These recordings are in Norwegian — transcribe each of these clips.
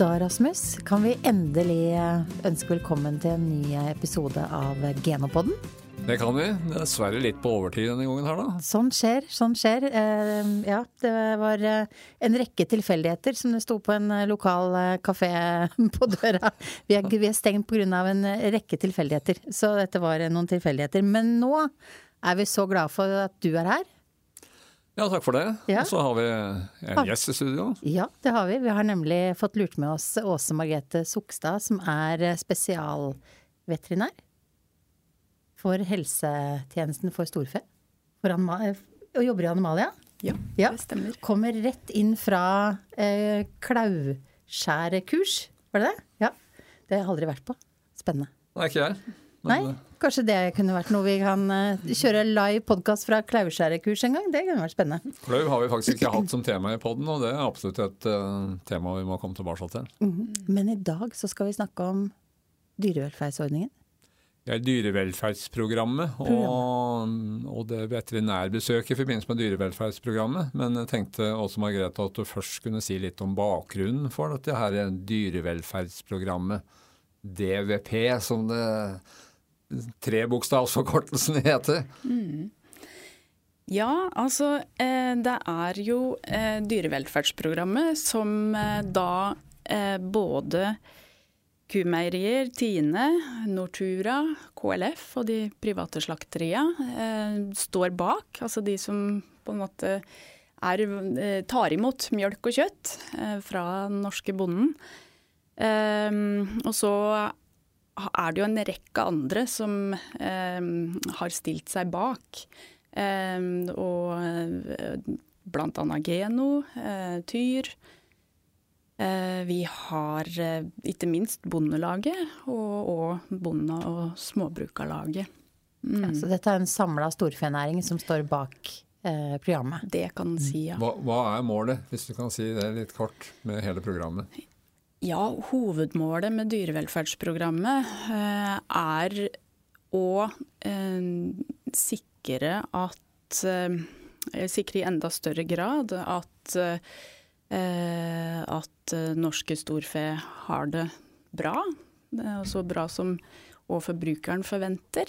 Da, Rasmus, kan vi endelig eh, ønske velkommen til en ny episode av Genopodden. Det kan vi. Dessverre litt på overtid denne gangen her, da. Sånn skjer, sånn skjer. Eh, ja, det var eh, en rekke tilfeldigheter som det sto på en lokal kafé på døra. Vi er, vi er stengt pga. en rekke tilfeldigheter, så dette var noen tilfeldigheter. Men nå er vi så glade for at du er her. Ja, takk for det. Ja. Og så har vi en gjest i studio. Ja, det har vi. Vi har nemlig fått lurt med oss Åse Margrethe Sokstad, som er eh, spesialveterinær for helsetjenesten for storfe. For og jobber i Animalia. Ja, Ja. det stemmer. Kommer rett inn fra eh, klauskjærekurs, var det det? Ja. Det har jeg aldri vært på. Spennende. Er ikke jeg. Men, Nei, kanskje det kunne vært noe vi kan eh, kjøre live podkast fra klauskjærekurs en gang? Det kunne vært spennende. Klauv har vi faktisk ikke hatt som tema i poden, og det er absolutt et eh, tema vi må komme tilbake til. Men i dag så skal vi snakke om dyrevelferdsordningen. Det er dyrevelferdsprogrammet og, og det veterinærbesøket i forbindelse med dyrevelferdsprogrammet. Men jeg tenkte også Margrethe at du først kunne si litt om bakgrunnen for dette her dyrevelferdsprogrammet. DVP, som det trebokstavsforkortelsen heter. Ja, altså eh, det er jo eh, dyrevelferdsprogrammet som eh, da både Kumeierier, Tine, Nortura, KLF og de private slakteria står bak. Altså de som på en måte er, tar imot mjølk og kjøtt fra den norske bonden. Og så er det jo en rekke andre som eh, har stilt seg bak. Eh, og eh, blant annet Geno, eh, Tyr. Eh, vi har ikke minst Bondelaget og, og Bonde- og Småbrukarlaget. Mm. Så dette er en samla storfenæring som står bak eh, programmet. Det kan en si, ja. Hva, hva er målet, hvis du kan si det litt kort, med hele programmet? Ja, hovedmålet med dyrevelferdsprogrammet eh, er å eh, sikre at eh, Sikre i enda større grad at, at norske storfe har det bra. Så bra som og forbrukeren forventer.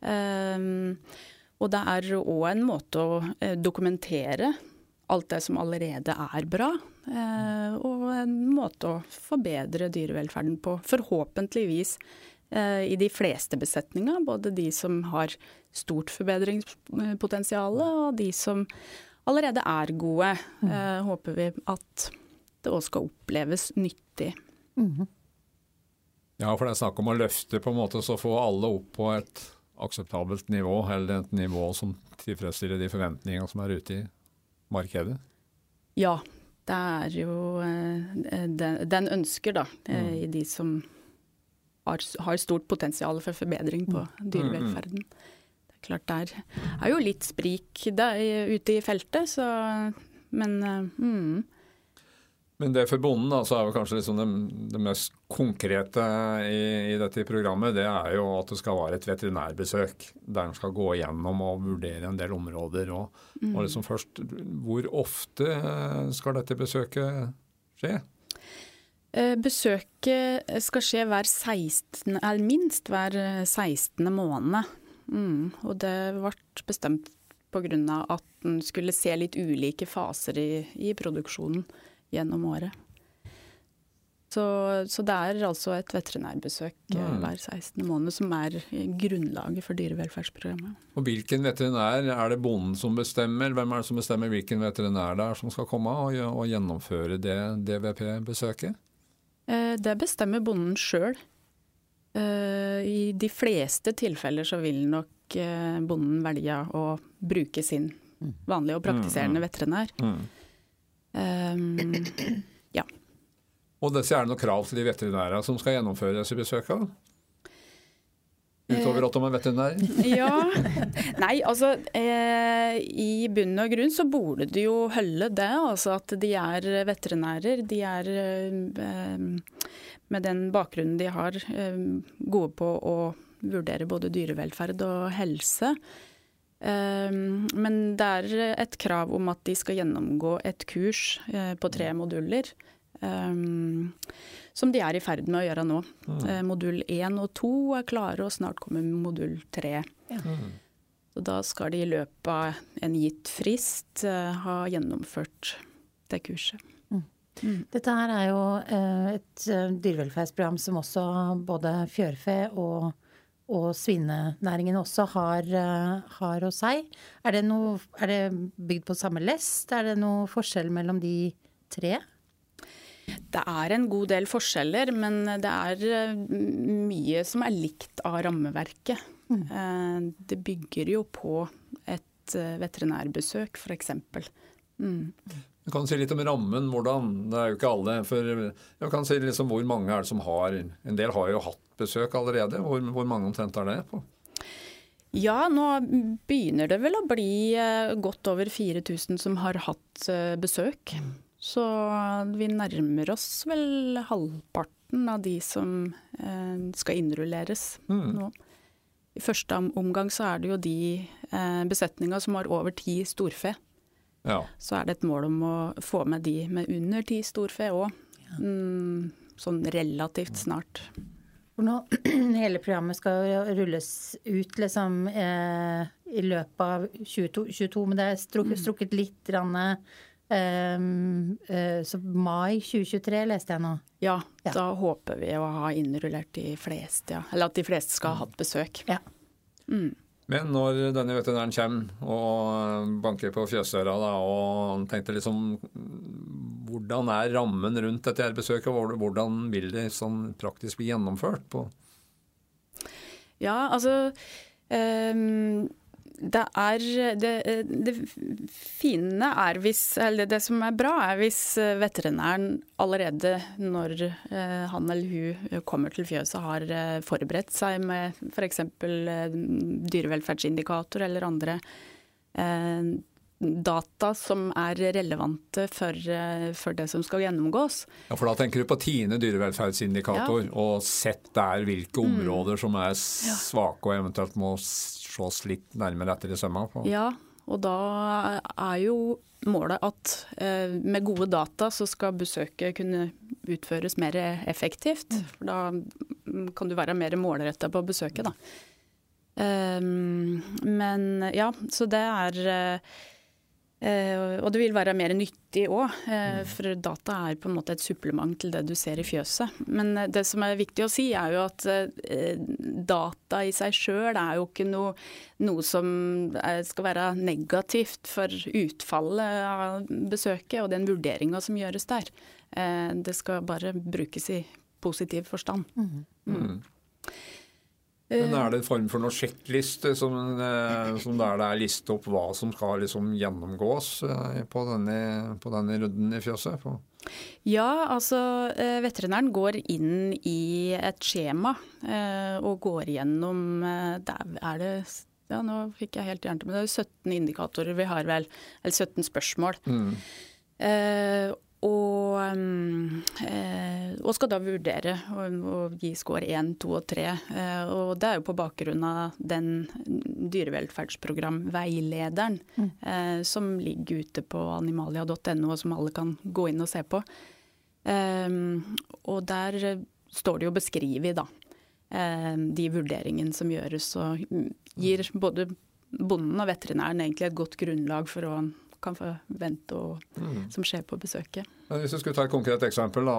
Og det er òg en måte å dokumentere alt det som allerede er bra. Eh, og en måte å forbedre dyrevelferden på. Forhåpentligvis eh, i de fleste besetninger. Både de som har stort forbedringspotensial, og de som allerede er gode. Eh, håper vi at det òg skal oppleves nyttig. Ja, for det er snakk om å løfte på en måte så få alle opp på et akseptabelt nivå, eller et nivå som tilfredsstiller de forventningene som er ute i markedet. Ja, det er jo eh, den, den ønsker, da, eh, i de som har, har stort potensial for forbedring på dyrevelferden. Det er klart det er jo litt sprik der, ute i feltet, så Men eh, mm, Men det for bonden da, så er jo kanskje liksom det, det mest konkrete i, i dette programmet, det er jo at det skal være et veterinærbesøk der en skal gå igjennom og vurdere en del områder. Og, og liksom først, hvor ofte eh, skal dette besøket skje? Eh, Besøket skal skje hver 16, eller minst hver eh, 16. måned. Mm, og det ble bestemt pga. at en skulle se litt ulike faser i, i produksjonen gjennom året. Så, så det er altså et veterinærbesøk eh, Mm. hver 16. måned som er eh, grunnlaget for dyrevelferdsprogrammet. Og hvilken veterinær er det bonden som bestemmer? Hvem er det som bestemmer hvilken veterinær det er som skal komme og, og gjennomføre det DVP-besøket? Eh, Det bestemmer bonden sjøl. I de fleste tilfeller så vil nok eh, bonden velge å bruke sin vanlige og praktiserende veterinær. Mm. Um, Og dette er det noen krav til de veterinærene som skal gjennomføre disse besøkene? Utover at de er veterinærer? ja. Nei, altså eh, I bunn og grunn så burde det jo holde det. Altså at de er veterinærer. De er eh, med den bakgrunnen de har, eh, gode på å vurdere både dyrevelferd og helse. Eh, men det er et krav om at de skal gjennomgå et kurs eh, på tre moduler. Um, som de er i ferd med å gjøre nå. Mm. Uh, modul 1 og 2 er klare, og snart kommer modul 3. Ja. Mm. Da skal de i løpet av en gitt frist uh, ha gjennomført det kurset. Mm. mm. Dette her er jo et dyrevelferdsprogram som også både fjørfe og og svinenæringen også har, eh, har hos seg. Er det, noe, er det bygd på samme lest? Er det noe forskjell mellom de tre? Det er en god del forskjeller, men det er eh, mye som er likt av rammeverket. Mm. Eh, det bygger jo på et veterinærbesøk, f.eks. Mm. Du kan si litt om rammen, hvordan. Det er jo ikke alle. For jeg kan si liksom hvor mange er det som har En del har jo hatt besøk allerede. Hvor, hvor mange omtrent er det på? Ja, nå begynner det vel å bli eh, godt over 4000 som har hatt eh, besøk. Så vi nærmer oss vel halvparten av de som eh, skal innrulleres mm. nå. I første omgang så er det jo de besetninga som har over ti storfe. Ja. Så er det et mål om å få med de med under ti storfe òg. Mm, sånn relativt snart. For nå, hele programmet skal rulles ut liksom, eh, i løpet av 2022, men det er strukket, mm. strukket litt. Rann, eh, eh, så mai 2023 leste jeg nå. Ja, ja, da håper vi å ha innrullert de fleste, ja. Eller at de fleste skal ha hatt besøk. Ja. Mm. Men når denne veterinæren kommer og banker på fjøsdøra da, og tenkte liksom Hvordan er rammen rundt dette her besøket, og hvordan vil det sånn praktisk bli gjennomført? på Ja, altså um det er det, det, fine er hvis Eller det som er bra, er hvis veterinæren allerede når eh, han eller hun kommer til fjøset, har eh, forberedt seg med f.eks. Eh, dyrevelferdsindikator eller andre data som er relevante for, for, det som skal gjennomgås. Ja, For da tenker du på Tine dyrevelferdsindikator, ja. og sett der hvilke mm. områder mm. som er svake og eventuelt må slås litt nærmere etter i sømma? Ja, og da er jo målet at eh, med gode data så skal besøket kunne utføres mer effektivt. Mm. For da kan du være mer målretta på besøket, da. Um, men ja, så det er uh, Uh, og det vil være mer nyttig òg, uh, eh, mm. for data er på en måte et supplement til det du ser i fjøset. Men uh, det som er viktig å si, er jo at data i seg sjøl er jo ikke noe, noe som er, skal være negativt for utfallet av besøket og den vurderinga som gjøres der. det skal bare brukes i positiv forstand. Mm. Mm. Men Er det en form for noen sjekkliste som, eh, som der det er listet opp hva som skal liksom gjennomgås eh, på denne, på denne runden i fjøset? På? Ja, altså eh, veterinæren går inn i et skjema og går gjennom Der er det ja, nå fikk jeg helt jernteppe, det er 17 indikatorer vi har vel, eller 17 spørsmål. Mm. Eh, og, eh, og, skal da vurdere å gi score 1, 2 og 3. Eh, og det er jo på bakgrunn av den dyrevelferdsprogramveilederen mm. Eh, som ligger ute på animalia.no, og som alle kan gå inn og se på. Og der står det jo beskrevet, da, de vurderingene som gjøres, og gir både bonden og veterinæren egentlig et godt grunnlag for å kan forvente og mm. som skjer på besøket. Men hvis du skulle ta et konkret eksempel da,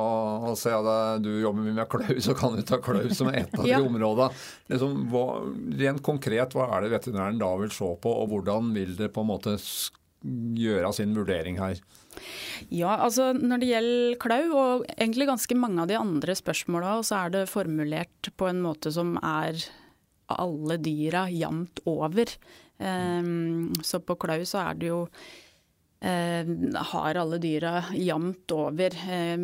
og se at du jobber mye med klau, så kan du ta klau som et av ja. de områdene. Liksom, hva, rent konkret, hva er det veterinæren da vil se på, og hvordan vil det på en måte gjøre sin vurdering her? Ja, altså Når det gjelder klau, og egentlig ganske mange av de andre spørsmåla, så er det formulert på en måte som er alle dyra jevnt over. Um, så på klau så er det jo har alle dyra jevnt over eh,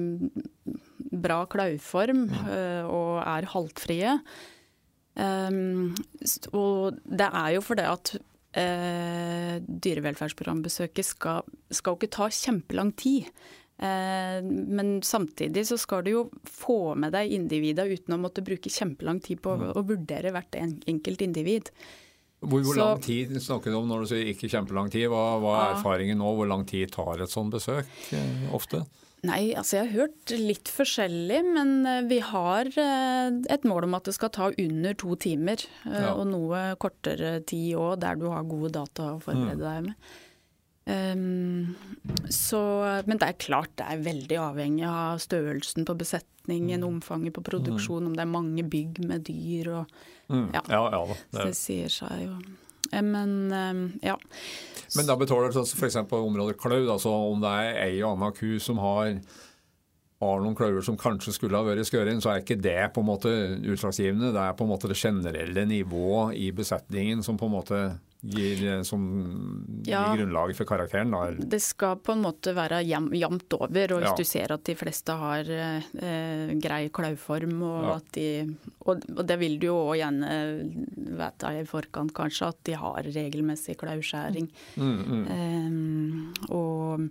bra klauform eh, og er haltfrie. og det er jo fordi at eh, dyrevelferdsprogrambesøket skal, skal ikke ta kjempelang tid. Eh, men samtidig så skal du jo få med deg individa uten å måtte bruke kjempelang tid på å vurdere hvert enkelt individ. Hvor, hvor lang tid snakker du om når du sier ikke kjempelang tid? Hva, hva er erfaringen nå? Hvor lang tid tar et sånt besøk eh, ofte? Nei, altså jeg har hørt litt forskjellig, men eh, vi har eh, et mål om at det skal ta under to timer. Ja. Og noe kortere tid òg, der du har gode data å forberede deg med. Um, så, men det er klart det er veldig avhengig av størrelsen på besetningen, omfanget på produksjon, om det er mange bygg med dyr og Mm. Ja. Ja, ja det, Det Det. sier seg jo. Eh, Men um, ja. Men da betaler det f.eks. på området klauv, altså om det er ei og anna ku som har har noen klauver som kanskje skulle ha vært skørin, så er ikke det på en måte utslagsgivende. Det er på en måte det generelle nivået i besetningen som på en måte gir, som Ja. gir for karakteren. Da. Det skal på en måte være jam, jevnt over, og hvis Ja. du ser at de fleste har eh, grei klauform, og, Ja. at de, og, og det vil du jo òg gjerne vite i forkant kanskje, at de har regelmessig klauskjæring. Mm, mm. Eh, og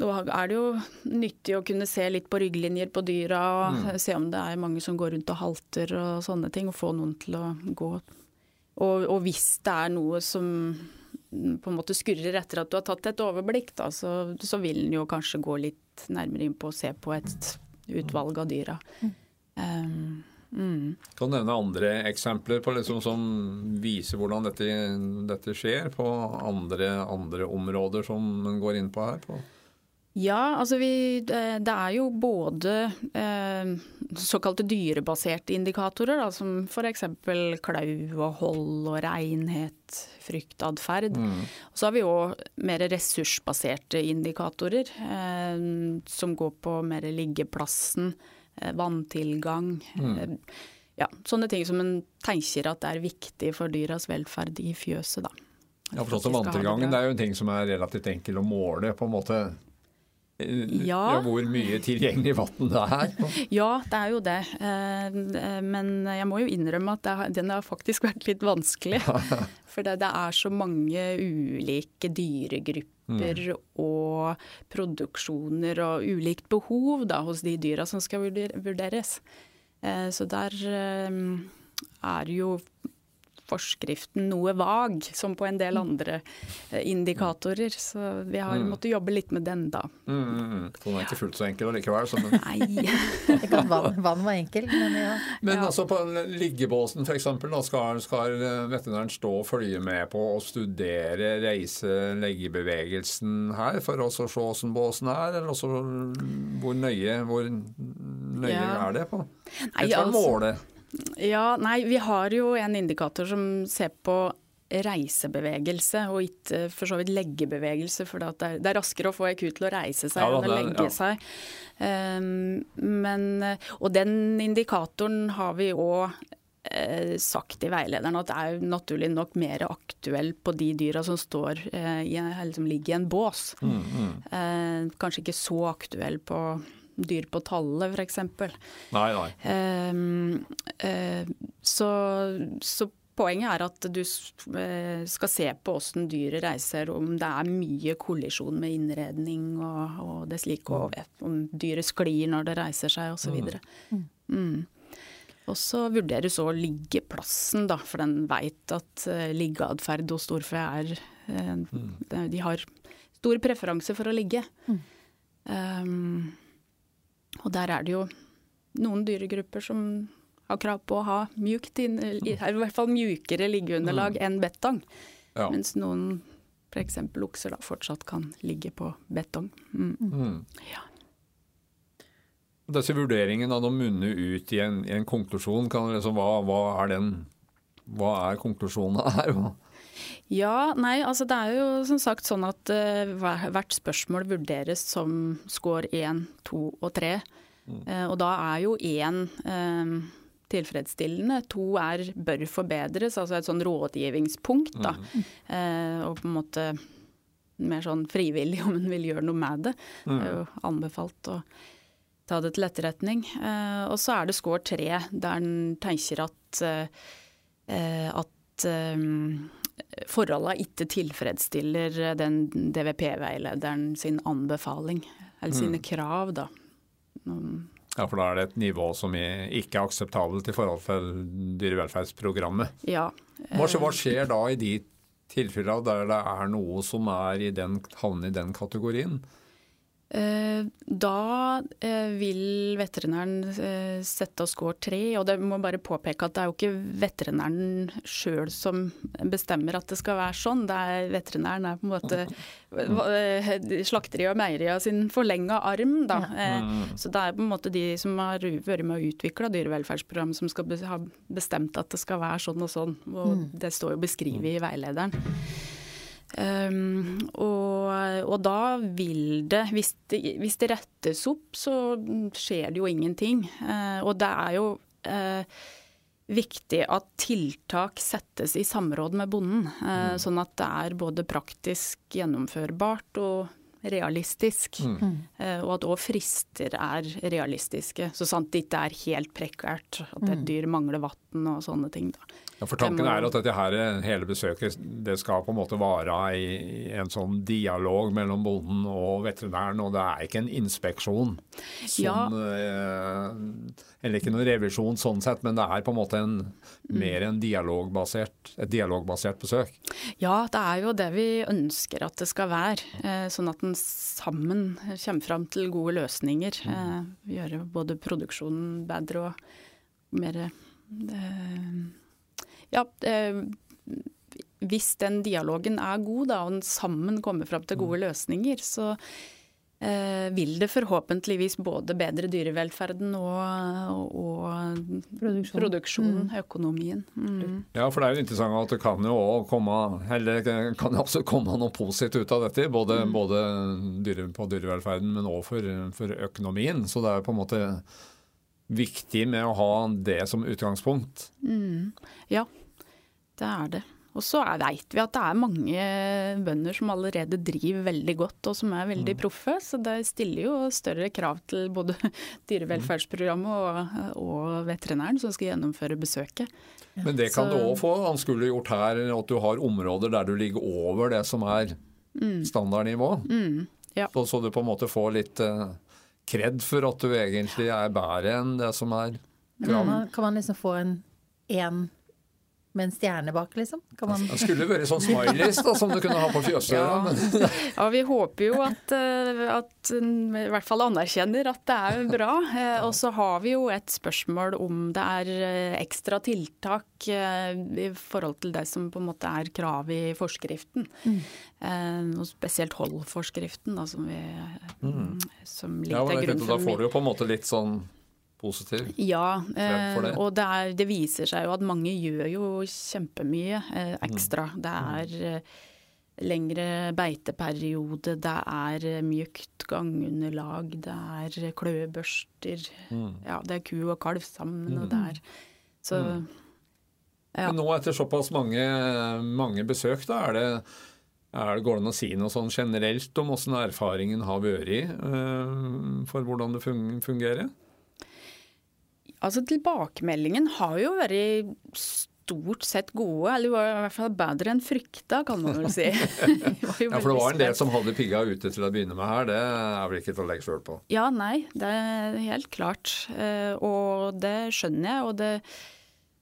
er det jo nyttig å kunne se litt på rygglinjer på dyra, og Mm. se om det er mange som går rundt og halter og sånne ting, og få noen til å gå. Og, og hvis det er noe som på en måte skurrer etter at du har tatt et overblikk, da, så, så vil en jo kanskje gå litt nærmere inn på å se på et utvalg av dyra. Um, mm. Kan du nevne andre eksempler på liksom som viser hvordan dette, dette skjer på andre, andre områder som en går inn på her? På? Ja, altså vi, det er jo både eh, såkalte dyrebaserte indikatorer, da, som f.eks. klauv og hold og renhet, fryktatferd. Og så har vi òg mer ressursbaserte indikatorer, eh, som går på mer liggeplassen, eh, vanntilgang. Mm. ja, sånne ting som en tenker at er viktig for dyras velferd i fjøset, da. Ja, for som de det Vanntilgangen er jo en ting som er relativt enkel å måle, på en måte. Eh, Ja. Hvor mye tilgjengelig vann det er. Ja, det er jo det. Eh, Men jeg må jo innrømme at den har faktisk vært litt vanskelig. For det, er så mange ulike dyregrupper og produksjoner og ulikt behov da, hos de dyra som skal vurderes. Eh, Så der er jo forskriften noe vag, som på en del andre eh, indikatorer. Så vi har måttet jobbe litt med den, da. Mm, mm, mm. Så den er ikke fullt så enkel allikevel. Så men Nei. ikke at vann, vann var enkel, men ja. men Ja. altså på liggebåsen f.eks. Skal, skal eh, veterinæren stå og følge med på og studere reise-leggebevegelsen her, for å se hvordan båsen er? Eller også hvor nøye, hvor nøye Ja. er det på? Nei, Jeg skal altså- måle. Ja, nei, vi har jo en indikator som ser på reisebevegelse, og ikke for så vidt leggebevegelse. For det er, det er raskere å få EQ til å reise seg Ja enn å legge ja. seg. Um, men, og den indikatoren har vi òg eh, sagt i veilederen at det er jo naturlig nok mer aktuell på de dyra som står eh, i, liksom ligger i en bås. Mm, mm. Eh, kanskje ikke så aktuell på dyr på tallet, f.eks. Nei, nei. Eh, eh, så, så poenget er at du eh, skal se på åssen dyret reiser, om det er mye kollisjon med innredning og, og det slike, og om dyret sklir når det reiser seg osv. Mm. Og så vurderes òg liggeplassen, da, for den veit at uh, liggeatferd hos storfe er eh, de- De har stor preferanse for å ligge. Um, og der er det jo noen dyregrupper som har krav på å ha mjukt inn, i i hvert fall mjukere liggeunderlag enn betong. Ja. Mens noen, f.eks. okser, da fortsatt kan ligge på betong. Mm. Mm. Ja. Disse vurderingene de munner ut i en, i en konklusjon. Kan liksom, hva, hva er den hva er konklusjonen her? Ja, nei, altså det er jo som sagt sånn at uh, hvert spørsmål vurderes som score 1, 2 og 3. Uh, og da er jo én uh, tilfredsstillende, to er bør forbedres, altså et sånn rådgivningspunkt. da. Eh, og på en måte mer sånn frivillig om en vil gjøre noe med det. Det er jo anbefalt å ta det til etterretning. Eh, og så er det score 3, der en tenker at, eh, eh, at eh, forholdene ikke tilfredsstiller den DVP-veilederen sin anbefaling, eller sine krav, da. Um, Ja, for da er det et nivå som ikke er akseptabelt i forhold til dyrevelferdsprogrammet. ja. Hva, hva skjer da i de tilfellene der det er noe som er i den, havner i den kategorien? Eh, da eh, vil veterinæren eh, sette oss score tre, og det må bare påpeke at det er jo ikke veterinæren sjøl som bestemmer at det skal være sånn. Det er Veterinæren er på en måte slakteri og meieria sin forlenga arm, da. Mm. Så det er på en måte de som har vært med å utvikle dyrevelferdsprogrammet som skal ha bestemt at det skal være sånn og sånn. Og mm. det står jo beskrevet i veilederen. Um, og, og, da vil det hvis, det hvis, det rettes opp, så skjer det jo ingenting. Uh, og det er jo uh, viktig at tiltak settes i samråd med bonden. Uh, mm. Sånn at det er både praktisk gjennomførbart og realistisk. Mm. og at òg frister er realistiske. Så sant det ikke er helt prekært. At et mm. dyr mangler vann og sånne ting. da. Ja, for Tanken er at dette her, hele besøket det skal på en måte vare i en sånn dialog mellom bonden og veterinæren, og det er ikke en inspeksjon. Sånn, ja. eh, eller ikke noen revisjon sånn sett, men det er på en måte en, mm. mer en dialogbasert, et dialogbasert besøk. Ja, det er jo det vi ønsker at det skal være. Eh, sånn at en sammen kommer fram til gode løsninger. Mm. Eh, gjøre både produksjonen bedre og mer eh, ja, eh, hvis den dialogen er god, da, og en sammen kommer fram til gode mm. løsninger, så vil det forhåpentligvis både bedre dyrevelferden og, og produksjon. produksjonen, mm. økonomien. Mm. Ja, for det er jo interessant at det kan jo også komme, eller kan også komme noe positivt ut av dette. Både, mm. både dyre, på dyrevelferden, men òg for, for, økonomien. Så det er på en måte viktig med å ha det som utgangspunkt. Mm. Ja, det er det. Og så veit vi at det er mange bønder som allerede driver veldig godt og som er veldig mm. proffe. Så det stiller jo større krav til både dyrevelferdsprogrammet og, og veterinæren som skal gjennomføre besøket. Men det kan så, du òg få. Han skulle gjort her at du har områder der du ligger over det som er mm. standardnivå. Mm, ja. så, så, du på en måte får litt uh, for at du egentlig er bedre enn det som er kravet. Kan man liksom få en én med en stjerne bak, liksom? Kan man... Det skulle vært sånn smileys da, som du kunne ha på fjøset. Ja. ja, vi håper jo at, eh, at i hvert fall anerkjenner at det er bra. Eh, og så har vi jo et spørsmål om det er eh, ekstra tiltak i forhold til det som på en måte er krav i forskriften. Mm. Og spesielt holdforskriften, da, som, vi, mm. som ligger ja, til grunn for Da får du jo på en måte litt sånn positiv? Ja, det. og det, er, det, viser seg jo at mange gjør jo kjempemye eh, ekstra. Mm. Det er eh, lengre beiteperiode, det er eh, mjukt gangunderlag, det er kløbørster. Mm. Ja, det er ku og kalv sammen, mm. og det er så mm. ja. Men nå etter såpass mange, mange besøk, da er det er det Går det an å si noe sånn generelt om hvordan erfaringen har vært for hvordan det fungerer? Altså Tilbakemeldingen har jo vært stort sett gode, eller i hvert fall bedre enn frykta, kan man vel si. ja, For det var en del som hadde pigga ute til å begynne med her, det er vel ikke til å legge skjul på? Ja, nei, det er helt klart. Eh, og det skjønner jeg. og det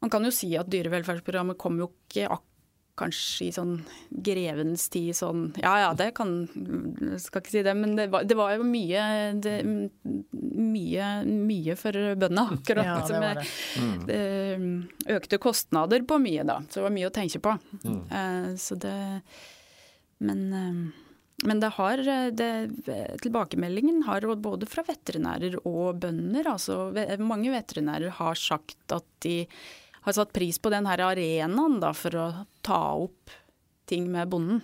man kan jo si at dyrevelferdsprogrammet kom jo ikke akkurat kanskje i sånn grevens tid sånn Ja ja, det kan Skal ikke si det, men det var, det var jo mye, det, mye mye for bøndene, akkurat. Ja, det var det. Mm. det. økte kostnader på mye, da. Så det var mye å tenke på. Mm. Uh, så det Men uh, men det har, det, tilbakemeldingen har både fra veterinærer og bønder. altså Mange veterinærer har sagt at de har satt pris på den her arenaen da, for å ta opp ting med bonden.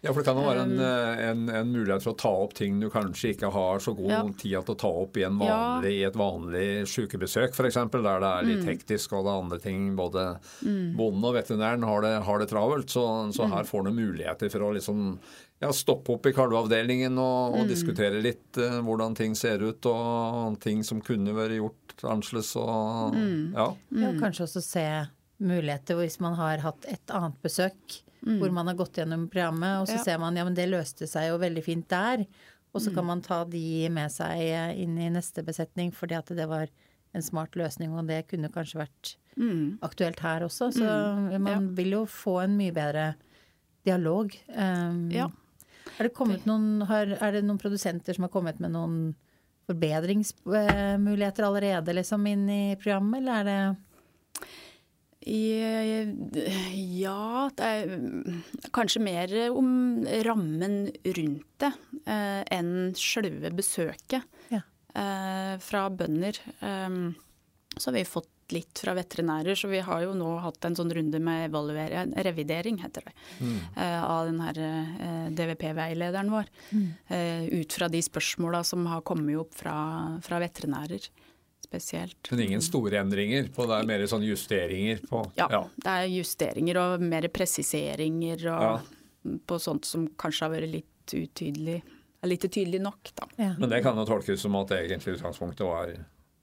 Ja, for Det kan jo være en, um, eh, en, en, mulighet for å ta opp ting du kanskje ikke har så god ja. tid til å ta opp i, vanlig, ja. i et vanlig sykebesøk f.eks., der det er litt mm. hektisk og det er andre ting. Både mm. bonden og veterinæren har det, har det travelt, så, så mm. her får du muligheter for å liksom ja, stoppe opp i kalveavdelingen og, og mm. diskutere litt uh, hvordan ting ser ut og ting som kunne vært gjort annerledes. Og, mm. ja. ja. Kanskje også se muligheter hvis man har hatt et annet besøk mm. hvor man har gått gjennom programmet, og så ja. ser man ja, men det løste seg jo veldig fint der. Og så kan mm. man ta de med seg eh, inn i neste besetning fordi at det var en smart løsning, og det kunne kanskje vært mm. aktuelt her også. Så mm. man ja. vil jo få en mye bedre dialog. Um, ja. Er det, noen, har, er det noen produsenter som har kommet med noen forbedringsmuligheter allerede liksom inn i programmet, eller er det ja, det er kanskje mer om rammen rundt det eh, enn selve besøket Ja. eh, fra bønder. Eh, så har vi fått litt fra veterinærer, så vi har jo nå hatt en sånn runde med revidering, heter det, eh, av den her eh, DVP-veilederen vår. Eh, ut fra de spørsmåla som har kommet opp fra, fra veterinærer spesielt. Men ingen store endringer på det, er mer sånn justeringer på Ja, det er justeringer og mer presiseringer og Ja. på sånt som kanskje har vært litt utydelig. Litt tydelig nok, da. ja. Men det kan jo tolkes som at egentlig utgangspunktet var,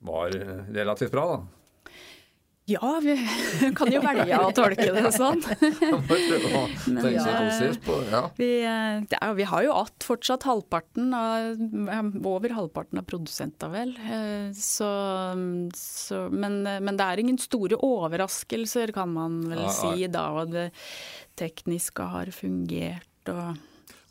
var relativt bra, da. Ja, vi kan jo velge å tolke det sånn. Tenke seg ja. Vi, eh, det er, vi har jo att fortsatt halvparten av Over halvparten av produsenter, vel. Eh, Så, så, men, men det er ingen store overraskelser, kan man vel si da. Og det tekniske har fungert og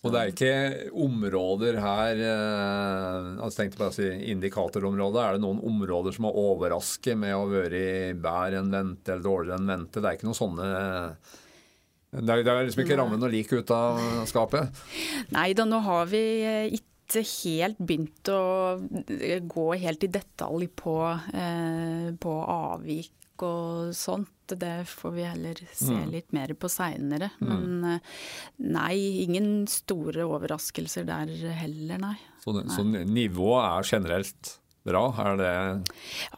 Og det er ikke områder her eh, altså tenkte bare å si Indikatorområdet. Er det noen områder som har overrasket med å være bedre enn vente eller dårligere enn vente? Det er ikke noen sånne Det er, det er liksom ikke ramlet noe lik ut av skapet. Nei da, nå har vi eh, ikke helt begynt å eh, gå helt i detalj på, eh, på avvik og sånt. Det får vi heller se Mm. litt mer på seinere. Men eh, nei, ingen store overraskelser der heller, nei. Så, så nivået er generelt bra. Er det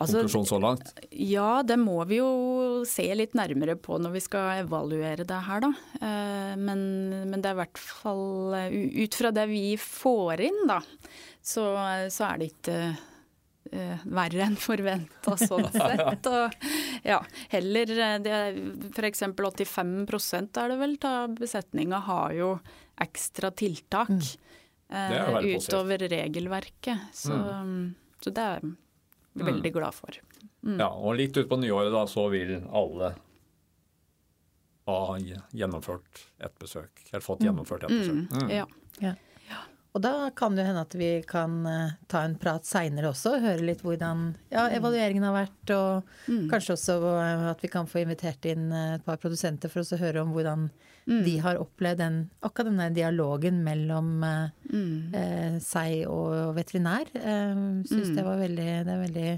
Altså, konklusjon så langt? Ja, det må vi jo se litt nærmere på når vi skal evaluere det her, da. Eh, Men, men det er i hvert fall eh, Ut fra det vi får inn, da, så, så er det ikke eh, verre enn forventa sånn sett. Og ja, heller eh, F.eks. 85% er det vel av besetninga har jo ekstra tiltak Mm. uh, positivt. utover regelverket. Så, så det er jeg veldig glad for. Ja, og litt utpå nyåret da, så vil alle ha gjennomført et besøk. Eller fått gjennomført et besøk. Mm. Ja. Ja. Og da kan det jo hende at vi kan eh, ta en prat seinere også, høre litt hvordan ja, evalueringen har vært, og kanskje også eh, at vi kan få invitert inn eh, et par produsenter for å høre om hvordan de har opplevd den, akkurat denne dialogen mellom mm. eh, seg og veterinær. Eh, Syns det var veldig, det er veldig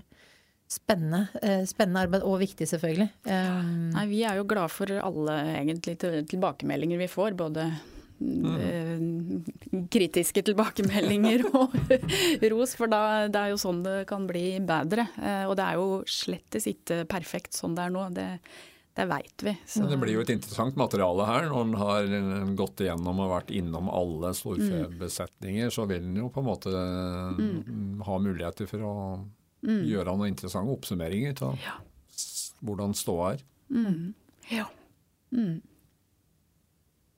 spennende, eh, spennende arbeid, og viktig selvfølgelig. Eh, Nei, vi er jo glad for alle egentlig tilbakemeldinger vi får, både eh, kritiske tilbakemeldinger og ros, for da, det er jo sånn det kan bli bedre. Eh, og det er jo slettes ikke perfekt sånn det er nå, det, det veit vi. Så, Det blir jo et interessant materiale her. Når en har eh, gått igjennom og vært innom alle storfebesetninger, så vil en jo på en måte mm, ha muligheter for å gjøre noen interessante oppsummeringer av Ja. hvordan ståa er. ja.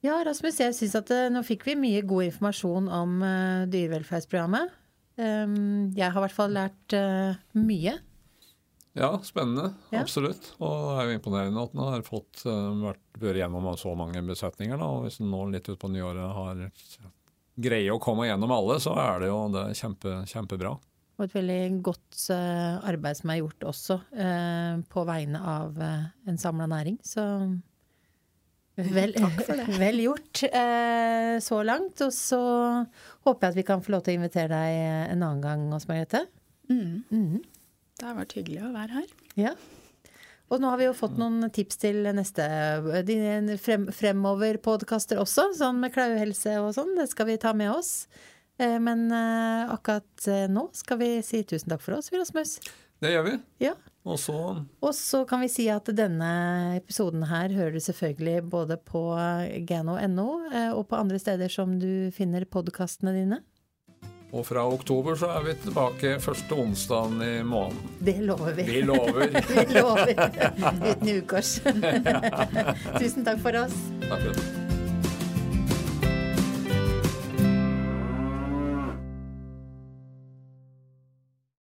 Ja, Rasmus, jeg syns at eh, nå fikk vi mye god informasjon om uh, dyrevelferdsprogrammet. Um, jeg har i hvert fall lært uh, mye. Ja, spennende. Ja. Absolutt. Og det er jo imponerende at en har fått uh, vært, vært gjennom så mange besetninger. Da. Og hvis en nå litt utpå nyåret har greier å komme gjennom alle, så er det jo det er kjempe, kjempebra. Og et veldig godt arbeid som er gjort også på vegne av en samla næring. Så vel, vel gjort eh, så langt. Og så håper jeg at vi kan få lov til å invitere deg eh, en annen gang, Åse Margrethe. Mm. Mm. Det har vært hyggelig å være her. Ja. Og nå har vi jo fått noen tips til neste frem, fremover-podkaster også, sånn med klauhelse og sånn. Det skal vi ta med oss. Eh, Men eh, akkurat nå skal vi si tusen takk for oss, vi, Rasmus. Det gjør vi. Ja. Og så Og så kan vi si at denne episoden her hører du selvfølgelig både på gano.no eh, og på andre steder som du finner podkastene dine. Og fra oktober så er vi tilbake første onsdagen i måneden. Det lover vi. Vi lover. Vi lover. Uten ukors. Tusen takk for oss. Takk for det.